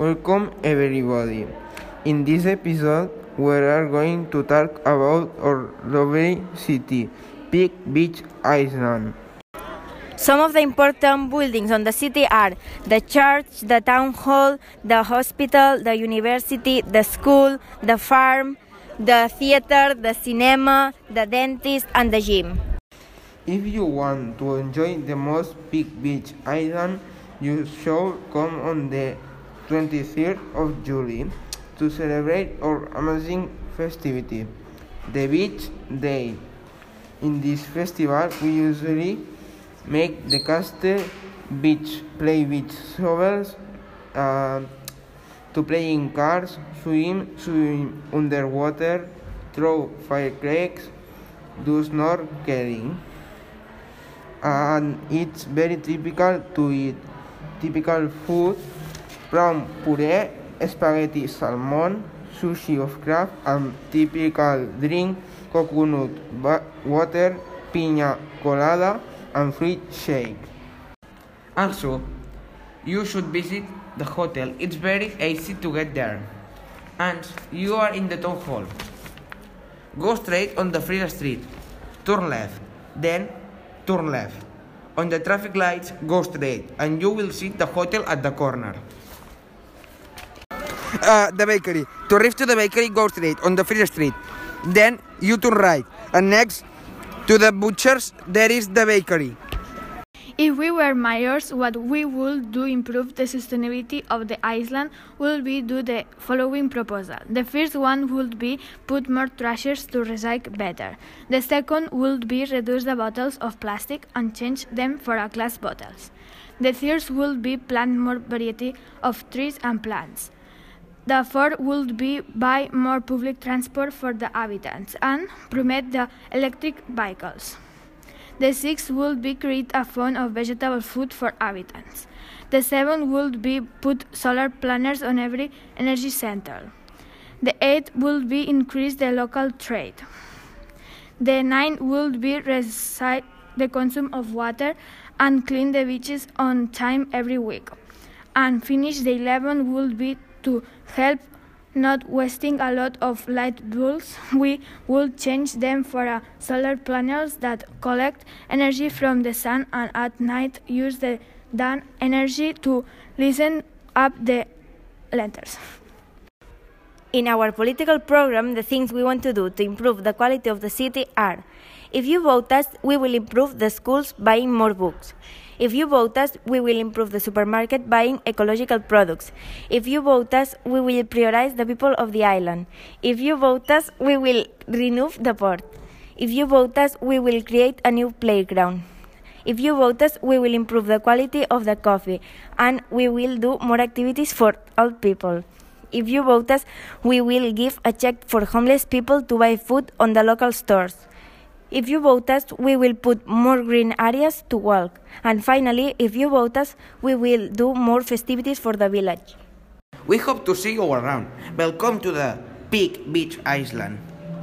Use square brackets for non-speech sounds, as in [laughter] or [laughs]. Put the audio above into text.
Welcome everybody. In this episode, we are going to talk about our lovely city, Big Beach Island. Some of the important buildings on the city are the church, the town hall, the hospital, the university, the school, the farm, the theater, the cinema, the dentist, and the gym. If you want to enjoy the most Big Beach Island, you should come on the 23rd of July to celebrate our amazing festivity, the Beach Day. In this festival, we usually make the castle beach, play beach shovels, uh, to play in cars, swim, swim underwater, throw firecrackers, do snorkeling. And it's very typical to eat typical food from puree, spaghetti salmon, sushi of crab, and typical drink coconut water, piña colada, and fruit shake. Also, you should visit the hotel. It's very easy to get there. And you are in the town hall. Go straight on the Free Street. Turn left. Then turn left. On the traffic lights, go straight, and you will see the hotel at the corner. Uh, the bakery. To reach to the bakery, go straight on the Free Street. Then you turn right, and next to the butchers, there is the bakery. If we were mayors, what we would do improve the sustainability of the island would be do the following proposal. The first one would be put more trashers to recycle better. The second would be reduce the bottles of plastic and change them for a glass bottles. The third would be plant more variety of trees and plants. The fourth would be buy more public transport for the inhabitants and promote the electric vehicles. The sixth would be create a fund of vegetable food for inhabitants. The seventh would be put solar panels on every energy center. The eighth would be increase the local trade. The ninth would be recycle the consumption of water and clean the beaches on time every week. And finish the eleventh would be to help not wasting a lot of light bulbs, [laughs] we would change them for a solar panels that collect energy from the sun and at night use the done energy to listen up the lanterns. In our political program, the things we want to do to improve the quality of the city are if you vote us, we will improve the schools buying more books. If you vote us, we will improve the supermarket buying ecological products. If you vote us, we will prioritize the people of the island. If you vote us, we will renew the port. If you vote us, we will create a new playground. If you vote us, we will improve the quality of the coffee and we will do more activities for old people. If you vote us, we will give a check for homeless people to buy food on the local stores. If you vote us, we will put more green areas to walk. And finally, if you vote us, we will do more festivities for the village. We hope to see you around. Welcome to the Big Beach Island.